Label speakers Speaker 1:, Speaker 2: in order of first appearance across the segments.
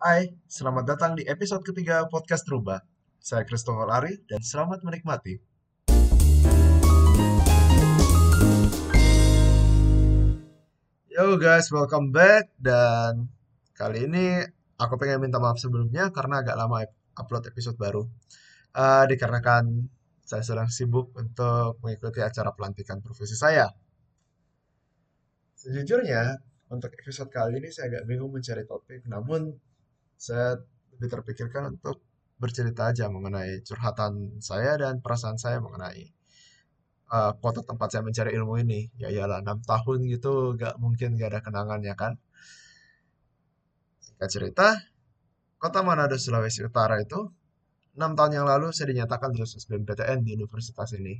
Speaker 1: Hai, selamat datang di episode ketiga podcast Rubah. Saya Christopher Ari dan selamat menikmati. Yo guys, welcome back dan kali ini aku pengen minta maaf sebelumnya karena agak lama upload episode baru. Uh, dikarenakan saya sedang sibuk untuk mengikuti acara pelantikan profesi saya. Sejujurnya, untuk episode kali ini saya agak bingung mencari topik, namun saya lebih terpikirkan untuk bercerita aja mengenai curhatan saya dan perasaan saya mengenai uh, kota tempat saya mencari ilmu ini. Ya iyalah, 6 tahun gitu gak mungkin gak ada kenangannya kan. Singkat cerita, kota Manado, Sulawesi Utara itu 6 tahun yang lalu saya dinyatakan lulus SBMPTN di universitas ini.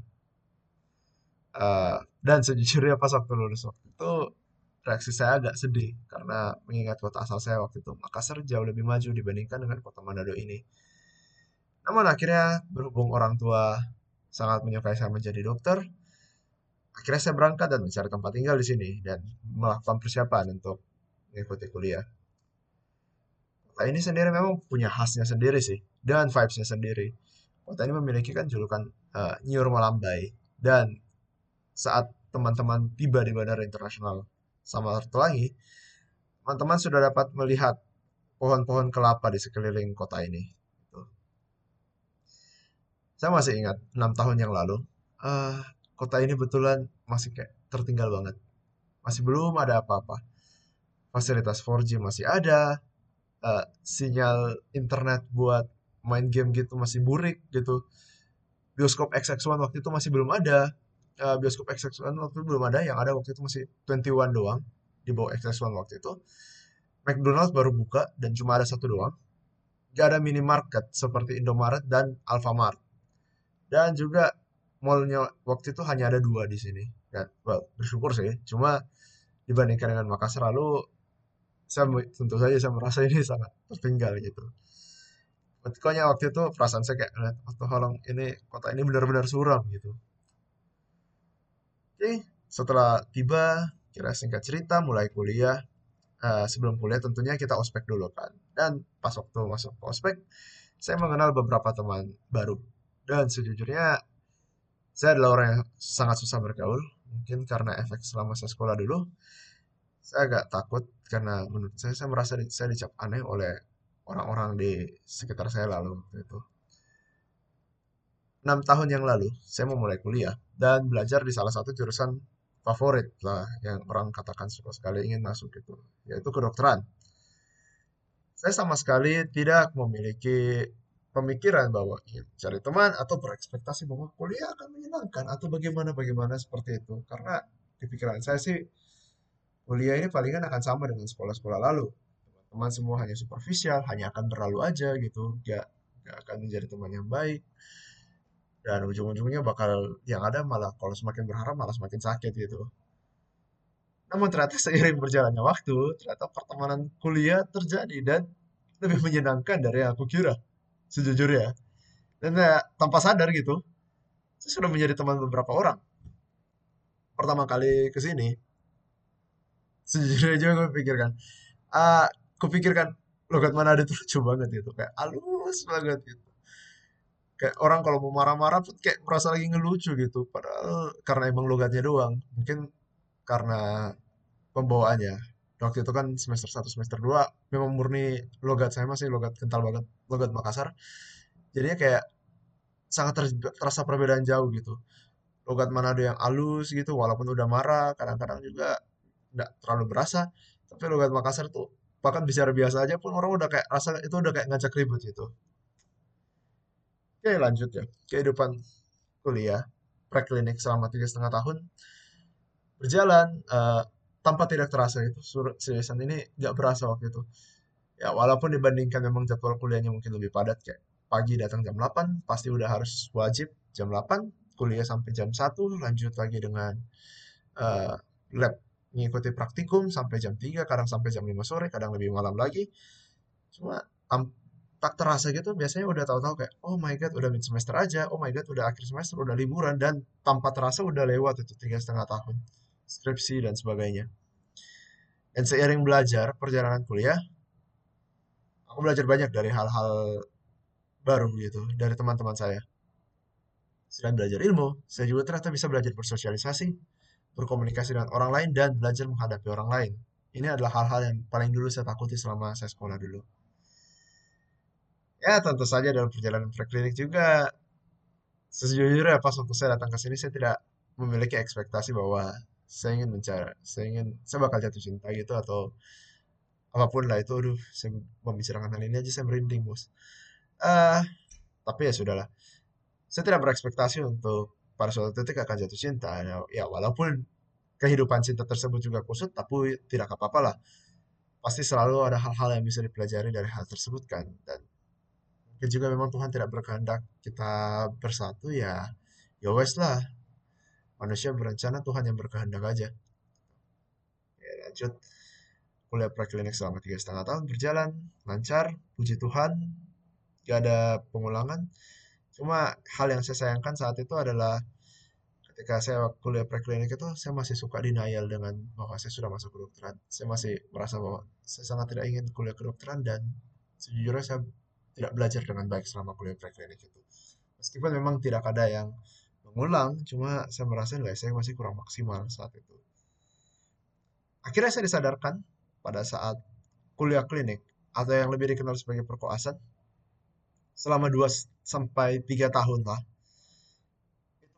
Speaker 1: Uh, dan sejujurnya pas waktu lulus waktu itu reaksi saya agak sedih karena mengingat kota asal saya waktu itu Makassar jauh lebih maju dibandingkan dengan kota Manado ini. Namun akhirnya berhubung orang tua sangat menyukai saya menjadi dokter, akhirnya saya berangkat dan mencari tempat tinggal di sini dan melakukan persiapan untuk mengikuti kuliah. Kota ini sendiri memang punya khasnya sendiri sih dan vibesnya sendiri. Kota ini memiliki kan julukan uh, New Malambai dan saat teman-teman tiba di Bandara Internasional sama satu lagi, teman-teman sudah dapat melihat pohon-pohon kelapa di sekeliling kota ini. Gitu. Saya masih ingat 6 tahun yang lalu, uh, kota ini betulan masih kayak tertinggal banget. Masih belum ada apa-apa. Fasilitas 4G masih ada, uh, sinyal internet buat main game gitu masih burik gitu. Bioskop XX1 waktu itu masih belum ada uh, bioskop XX1 waktu itu belum ada, yang ada waktu itu masih 21 doang di bawah XX1 waktu itu. McDonald's baru buka dan cuma ada satu doang. Gak ada minimarket seperti Indomaret dan Alfamart. Dan juga mallnya waktu itu hanya ada dua di sini. Dan, well, bersyukur sih. Cuma dibandingkan dengan Makassar lalu, saya tentu saja saya merasa ini sangat tertinggal gitu. Pokoknya waktu itu perasaan saya kayak, waktu halong ini kota ini benar-benar suram gitu. Oke, setelah tiba, kira singkat cerita, mulai kuliah. Uh, sebelum kuliah tentunya kita ospek dulu kan. Dan pas waktu masuk ke ospek, saya mengenal beberapa teman baru. Dan sejujurnya, saya adalah orang yang sangat susah bergaul. Mungkin karena efek selama saya sekolah dulu, saya agak takut karena menurut saya saya merasa di, saya dicap aneh oleh orang-orang di sekitar saya lalu itu. 6 tahun yang lalu, saya mau mulai kuliah dan belajar di salah satu jurusan favorit lah yang orang katakan suka sekali ingin masuk itu, yaitu kedokteran. Saya sama sekali tidak memiliki pemikiran bahwa ya, cari teman atau berekspektasi bahwa kuliah akan menyenangkan atau bagaimana-bagaimana seperti itu. Karena di pikiran saya sih kuliah ini palingan akan sama dengan sekolah-sekolah lalu. Teman-teman semua hanya superficial, hanya akan berlalu aja gitu, gak, gak akan menjadi teman yang baik dan ujung-ujungnya bakal yang ada malah kalau semakin berharap malah semakin sakit gitu. Namun ternyata seiring berjalannya waktu, ternyata pertemanan kuliah terjadi dan lebih menyenangkan dari yang aku kira, sejujurnya. Dan ya, tanpa sadar gitu, saya sudah menjadi teman beberapa orang. Pertama kali ke sini, sejujurnya juga gue pikirkan, ah, kupikirkan logat mana ada tuh lucu banget gitu, kayak halus banget gitu kayak orang kalau mau marah-marah pun kayak merasa lagi ngelucu gitu padahal karena emang logatnya doang. Mungkin karena pembawaannya. Waktu itu kan semester 1 semester 2 memang murni logat saya masih logat kental banget logat Makassar. Jadinya kayak sangat ter terasa perbedaan jauh gitu. Logat Manado yang halus gitu walaupun udah marah kadang-kadang juga nggak terlalu berasa. Tapi logat Makassar tuh bahkan bicara biasa aja pun orang udah kayak rasa itu udah kayak ngajak ribut gitu Oke lanjut ya, kehidupan kuliah, preklinik selama tiga setengah tahun berjalan uh, tanpa tidak terasa itu. Seriusan ini nggak berasa waktu itu. Ya walaupun dibandingkan memang jadwal kuliahnya mungkin lebih padat kayak pagi datang jam 8 pasti udah harus wajib jam 8 kuliah sampai jam 1 lanjut lagi dengan uh, lab mengikuti praktikum sampai jam 3 kadang sampai jam 5 sore kadang lebih malam lagi. Cuma tak terasa gitu biasanya udah tahu-tahu kayak oh my god udah mid semester aja oh my god udah akhir semester udah liburan dan tanpa terasa udah lewat itu tiga setengah tahun skripsi dan sebagainya dan seiring belajar perjalanan kuliah aku belajar banyak dari hal-hal baru gitu dari teman-teman saya. Selain belajar ilmu, saya juga ternyata bisa belajar bersosialisasi, berkomunikasi dengan orang lain, dan belajar menghadapi orang lain. Ini adalah hal-hal yang paling dulu saya takuti selama saya sekolah dulu. Ya, tentu saja dalam perjalanan preklinik juga, sejujurnya pas waktu saya datang ke sini, saya tidak memiliki ekspektasi bahwa saya ingin mencari, saya ingin, saya bakal jatuh cinta gitu, atau apa pun lah itu, aduh, saya membicarakan hal ini aja, saya merinding, bos. Uh, tapi ya sudahlah. Saya tidak berekspektasi untuk pada suatu titik akan jatuh cinta. Ya, ya walaupun kehidupan cinta tersebut juga kusut, tapi tidak apa-apa lah. Pasti selalu ada hal-hal yang bisa dipelajari dari hal tersebut kan. Dan juga memang Tuhan tidak berkehendak kita bersatu ya, ya wes lah. Manusia berencana, Tuhan yang berkehendak aja. Ya, lanjut. Kuliah preklinik selama tiga setengah tahun berjalan lancar, puji Tuhan, gak ada pengulangan. Cuma hal yang saya sayangkan saat itu adalah ketika saya kuliah preklinik itu saya masih suka denial dengan bahwa saya sudah masuk kedokteran. Saya masih merasa bahwa saya sangat tidak ingin kuliah kedokteran dan sejujurnya saya tidak belajar dengan baik selama kuliah preklinik itu. Meskipun memang tidak ada yang mengulang, cuma saya merasa nilai saya masih kurang maksimal saat itu. Akhirnya saya disadarkan pada saat kuliah klinik atau yang lebih dikenal sebagai perkoasan selama 2 sampai 3 tahun lah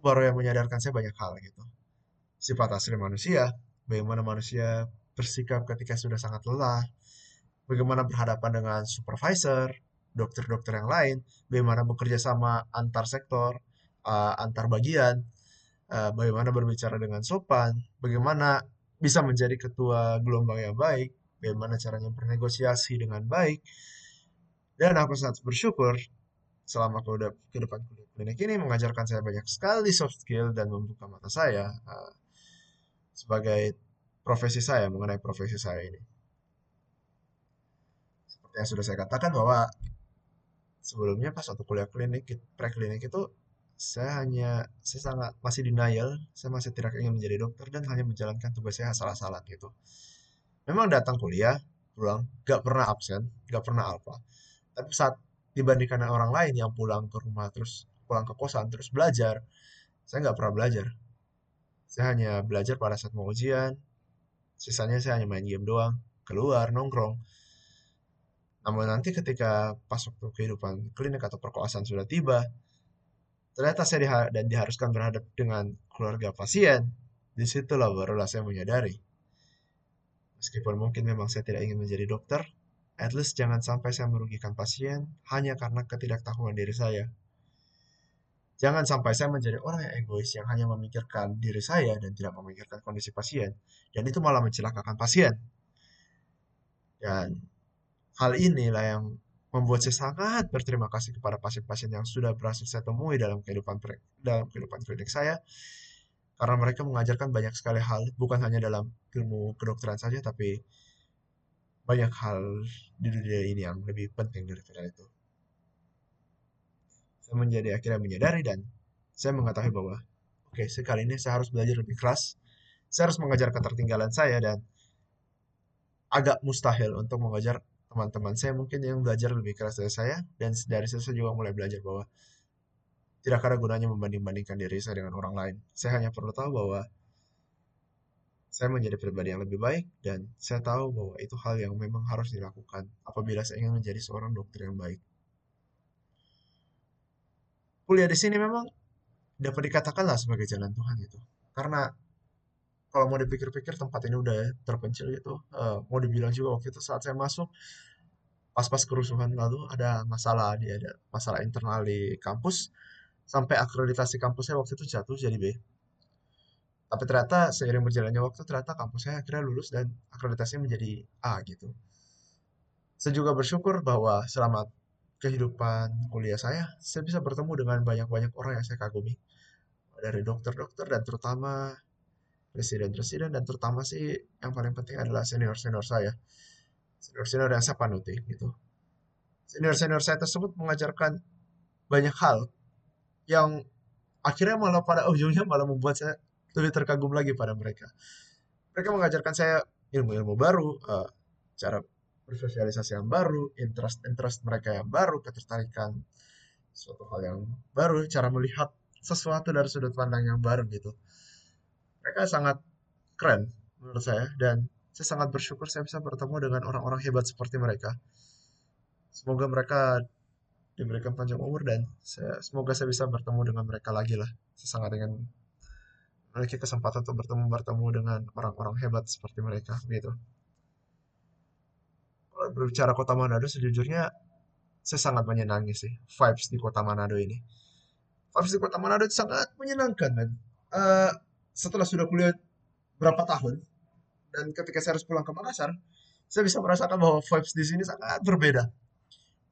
Speaker 1: baru yang menyadarkan saya banyak hal gitu. Sifat asli manusia, bagaimana manusia bersikap ketika sudah sangat lelah, bagaimana berhadapan dengan supervisor, dokter-dokter yang lain, bagaimana bekerja sama antar sektor, uh, antar bagian, uh, bagaimana berbicara dengan sopan, bagaimana bisa menjadi ketua gelombang yang baik, bagaimana caranya bernegosiasi dengan baik. Dan aku sangat bersyukur selama aku udah ke depan kuliah klinik ini mengajarkan saya banyak sekali soft skill dan membuka mata saya uh, sebagai profesi saya mengenai profesi saya ini. Seperti yang sudah saya katakan bahwa sebelumnya pas waktu kuliah klinik, preklinik itu saya hanya saya sangat masih denial, saya masih tidak ingin menjadi dokter dan hanya menjalankan tugas saya asal-asalan gitu. Memang datang kuliah, pulang, gak pernah absen, gak pernah apa. Tapi saat dibandingkan orang lain yang pulang ke rumah terus pulang ke kosan terus belajar saya nggak pernah belajar saya hanya belajar pada saat mau ujian sisanya saya hanya main game doang keluar nongkrong namun nanti ketika pas waktu kehidupan klinik atau perkoasan sudah tiba ternyata saya diha dan diharuskan berhadap dengan keluarga pasien di situlah barulah saya menyadari meskipun mungkin memang saya tidak ingin menjadi dokter At least jangan sampai saya merugikan pasien hanya karena ketidaktahuan diri saya. Jangan sampai saya menjadi orang yang egois yang hanya memikirkan diri saya dan tidak memikirkan kondisi pasien. Dan itu malah mencelakakan pasien. Dan hal inilah yang membuat saya sangat berterima kasih kepada pasien-pasien yang sudah berhasil saya temui dalam kehidupan dalam kehidupan klinik saya karena mereka mengajarkan banyak sekali hal bukan hanya dalam ilmu kedokteran saja tapi banyak hal di dunia ini yang lebih penting daripada itu. Saya menjadi akhirnya menyadari dan saya mengetahui bahwa oke okay, sekali ini saya harus belajar lebih keras. Saya harus mengajar ketertinggalan saya dan agak mustahil untuk mengajar teman-teman saya mungkin yang belajar lebih keras dari saya dan dari saya juga mulai belajar bahwa tidak ada gunanya membanding-bandingkan diri saya dengan orang lain. Saya hanya perlu tahu bahwa saya menjadi pribadi yang lebih baik dan saya tahu bahwa itu hal yang memang harus dilakukan apabila saya ingin menjadi seorang dokter yang baik. Kuliah di sini memang dapat dikatakanlah sebagai jalan Tuhan gitu. Karena kalau mau dipikir-pikir tempat ini udah terpencil gitu. Uh, mau dibilang juga waktu itu saat saya masuk pas-pas kerusuhan lalu ada masalah dia ada masalah internal di kampus sampai akreditasi kampusnya waktu itu jatuh jadi B tapi ternyata seiring berjalannya waktu ternyata kampus saya akhirnya lulus dan akreditasinya menjadi A gitu. Saya juga bersyukur bahwa selama kehidupan kuliah saya, saya bisa bertemu dengan banyak-banyak orang yang saya kagumi. Dari dokter-dokter dan terutama presiden-presiden dan terutama sih yang paling penting adalah senior-senior saya. Senior-senior yang saya panuti gitu. Senior-senior saya tersebut mengajarkan banyak hal yang akhirnya malah pada ujungnya malah membuat saya lebih terkagum lagi pada mereka. Mereka mengajarkan saya ilmu-ilmu baru, uh, cara bersosialisasi yang baru, interest-interest mereka yang baru, ketertarikan suatu hal yang baru, cara melihat sesuatu dari sudut pandang yang baru gitu. Mereka sangat keren menurut saya dan saya sangat bersyukur saya bisa bertemu dengan orang-orang hebat seperti mereka. Semoga mereka diberikan panjang umur dan saya, semoga saya bisa bertemu dengan mereka lagi lah. Saya sangat ingin memiliki kesempatan untuk bertemu bertemu dengan orang-orang hebat seperti mereka gitu. Berbicara kota Manado sejujurnya saya sangat menyenangi sih vibes di kota Manado ini. Vibes di kota Manado itu sangat menyenangkan kan. Uh, setelah sudah kuliah berapa tahun dan ketika saya harus pulang ke Makassar, saya bisa merasakan bahwa vibes di sini sangat berbeda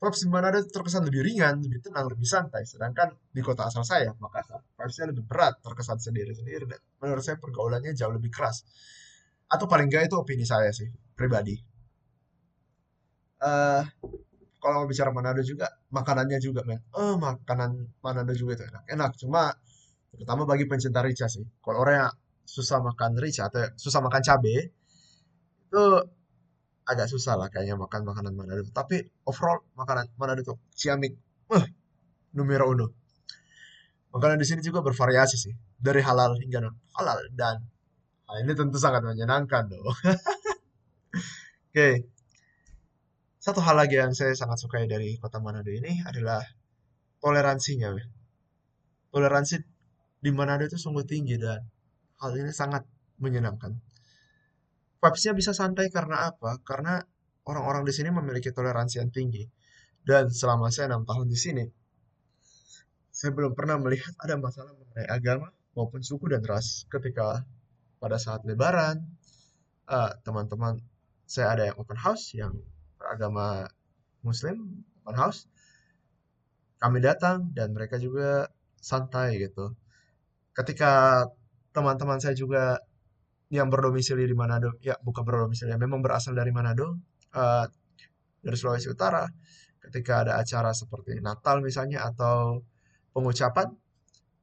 Speaker 1: vibes di Manado terkesan lebih ringan, lebih tenang, lebih santai. Sedangkan di kota asal saya, Makassar, vibesnya lebih berat, terkesan sendiri-sendiri. Dan menurut saya pergaulannya jauh lebih keras. Atau paling enggak itu opini saya sih, pribadi. Uh, kalau bicara Manado juga, makanannya juga, men. Oh, makanan Manado juga itu enak. Enak, cuma terutama bagi pencinta rica sih. Kalau orang yang susah makan rica atau susah makan cabai, itu agak susah lah kayaknya makan makanan Manado. Tapi overall makanan Manado itu ciamik, uh, numero uno. Makanan di sini juga bervariasi sih, dari halal hingga non halal dan hal ini tentu sangat menyenangkan dong. Oke, okay. satu hal lagi yang saya sangat sukai dari kota Manado ini adalah toleransinya. Toleransi di Manado itu sungguh tinggi dan hal ini sangat menyenangkan vibes-nya bisa santai karena apa? Karena orang-orang di sini memiliki toleransi yang tinggi. Dan selama saya enam tahun di sini, saya belum pernah melihat ada masalah mengenai agama maupun suku dan ras. Ketika pada saat Lebaran, uh, teman-teman saya ada yang open house yang beragama Muslim open house, kami datang dan mereka juga santai gitu. Ketika teman-teman saya juga yang berdomisili di Manado, ya bukan berdomisili, memang berasal dari Manado, uh, dari Sulawesi Utara. Ketika ada acara seperti Natal misalnya atau pengucapan,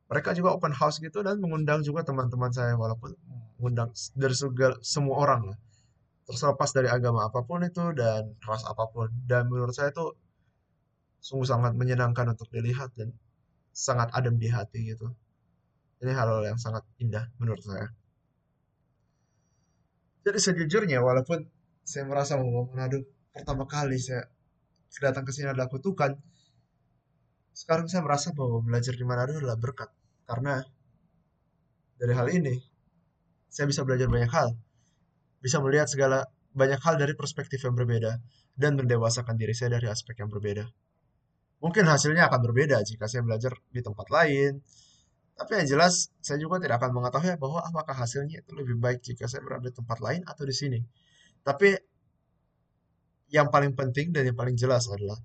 Speaker 1: mereka juga open house gitu dan mengundang juga teman-teman saya walaupun mengundang dari segala, semua orang lah. Terlepas dari agama apa pun itu dan ras apa pun. Dan menurut saya itu sungguh sangat menyenangkan untuk dilihat dan sangat adem di hati gitu. Ini hal yang sangat indah menurut saya. Jadi sejujurnya walaupun saya merasa bahwa Manado pertama kali saya datang ke sini adalah kutukan, sekarang saya merasa bahwa belajar di Manado adalah berkat. Karena dari hal ini, saya bisa belajar banyak hal. Bisa melihat segala banyak hal dari perspektif yang berbeda dan mendewasakan diri saya dari aspek yang berbeda. Mungkin hasilnya akan berbeda jika saya belajar di tempat lain, tapi yang jelas, saya juga tidak akan mengetahui bahwa apakah hasilnya itu lebih baik jika saya berada di tempat lain atau di sini. Tapi yang paling penting dan yang paling jelas adalah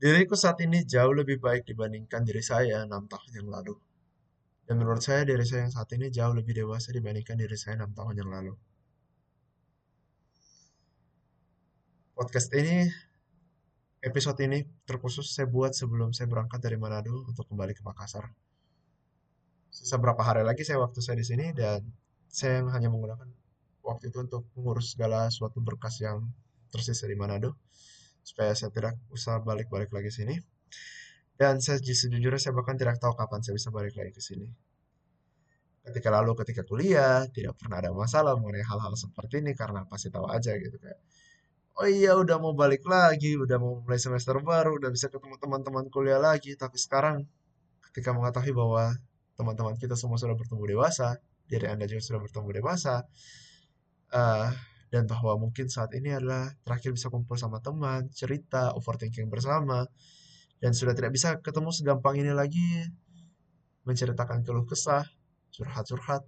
Speaker 1: diriku saat ini jauh lebih baik dibandingkan diri saya enam tahun yang lalu. Dan menurut saya diri saya yang saat ini jauh lebih dewasa dibandingkan diri saya enam tahun yang lalu. Podcast ini, episode ini terkhusus saya buat sebelum saya berangkat dari Manado untuk kembali ke Makassar seberapa hari lagi saya waktu saya di sini dan saya hanya menggunakan waktu itu untuk mengurus segala suatu berkas yang tersisa di Manado supaya saya tidak usah balik-balik lagi sini. Dan saya sejujurnya saya bahkan tidak tahu kapan saya bisa balik lagi ke sini. Ketika lalu ketika kuliah tidak pernah ada masalah mengenai hal-hal seperti ini karena pasti tahu aja gitu kayak oh iya udah mau balik lagi, udah mau mulai semester baru, udah bisa ketemu teman-teman kuliah lagi, tapi sekarang ketika mengetahui bahwa teman-teman kita semua sudah bertumbuh dewasa, diri Anda juga sudah bertumbuh dewasa, uh, dan bahwa mungkin saat ini adalah terakhir bisa kumpul sama teman, cerita, overthinking bersama, dan sudah tidak bisa ketemu segampang ini lagi, menceritakan keluh kesah, curhat-curhat,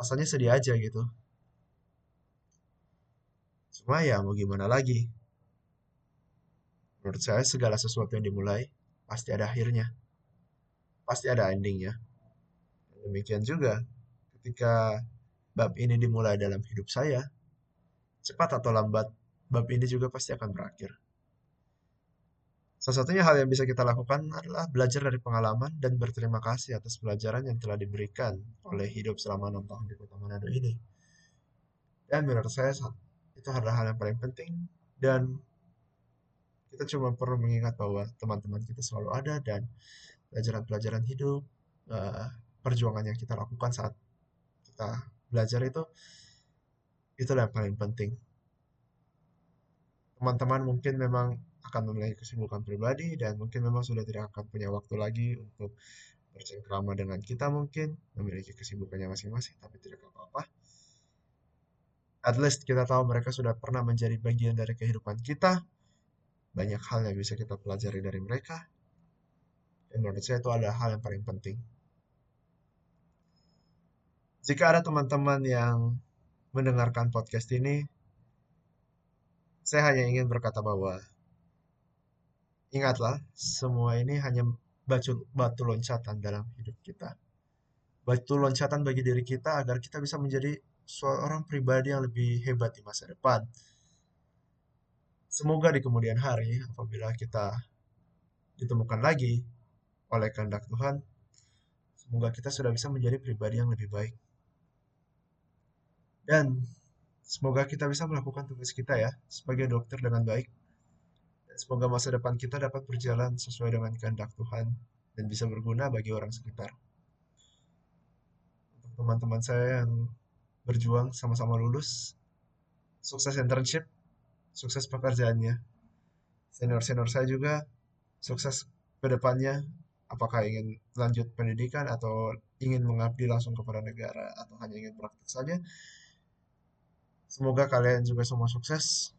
Speaker 1: rasanya sedih aja gitu. Cuma ya mau gimana lagi. Menurut saya segala sesuatu yang dimulai pasti ada akhirnya pasti ada endingnya. Demikian juga ketika bab ini dimulai dalam hidup saya, cepat atau lambat, bab ini juga pasti akan berakhir. Salah satunya hal yang bisa kita lakukan adalah belajar dari pengalaman dan berterima kasih atas pelajaran yang telah diberikan oleh hidup selama enam tahun di kota Manado ini. Dan menurut saya itu adalah hal yang paling penting dan kita cuma perlu mengingat bahwa teman-teman kita selalu ada dan pelajaran-pelajaran hidup, uh, perjuangan yang kita lakukan saat kita belajar itu, itu yang paling penting. Teman-teman mungkin memang akan memiliki kesibukan pribadi dan mungkin memang sudah tidak akan punya waktu lagi untuk bercengkrama dengan kita mungkin, memiliki kesibukannya masing-masing, tapi tidak apa-apa. At least kita tahu mereka sudah pernah menjadi bagian dari kehidupan kita, banyak hal yang bisa kita pelajari dari mereka. Dan menurut saya itu adalah hal yang paling penting. Jika ada teman-teman yang mendengarkan podcast ini, saya hanya ingin berkata bahwa ingatlah, semua ini hanya batu, batu loncatan dalam hidup kita. Batu loncatan bagi diri kita agar kita bisa menjadi seorang pribadi yang lebih hebat di masa depan Semoga di kemudian hari, apabila kita ditemukan lagi oleh kehendak Tuhan, semoga kita sudah bisa menjadi pribadi yang lebih baik. Dan semoga kita bisa melakukan tugas kita ya, sebagai dokter dengan baik. Dan semoga masa depan kita dapat berjalan sesuai dengan kehendak Tuhan dan bisa berguna bagi orang sekitar. Untuk teman-teman saya yang berjuang sama-sama lulus, sukses internship, sukses pekerjaannya. Senior-senior saya juga sukses ke depannya, apakah ingin lanjut pendidikan atau ingin mengabdi langsung kepada negara atau hanya ingin praktik saja. Semoga kalian juga semua sukses.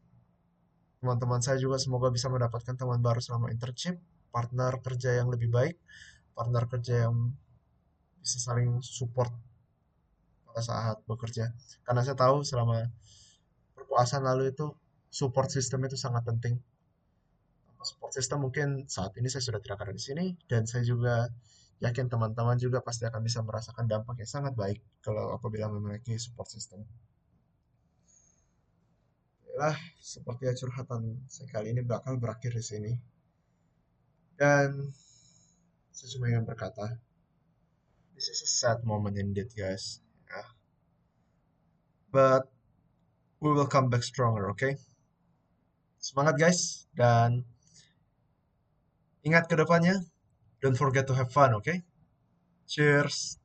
Speaker 1: Teman-teman saya juga semoga bisa mendapatkan teman baru selama internship, partner kerja yang lebih baik, partner kerja yang bisa saling support saat bekerja. Karena saya tahu selama perpuasan lalu itu support system itu sangat penting. Support system mungkin saat ini saya sudah tidak ada di sini dan saya juga yakin teman-teman juga pasti akan bisa merasakan dampak yang sangat baik kalau apabila memiliki support system. Lah, seperti curhatan saya kali ini bakal berakhir di sini. Dan saya cuma ingin berkata, this is a sad moment indeed, guys. But we will come back stronger, okay? Semangat guys dan ingat ke depannya don't forget to have fun? Okay? Cheers.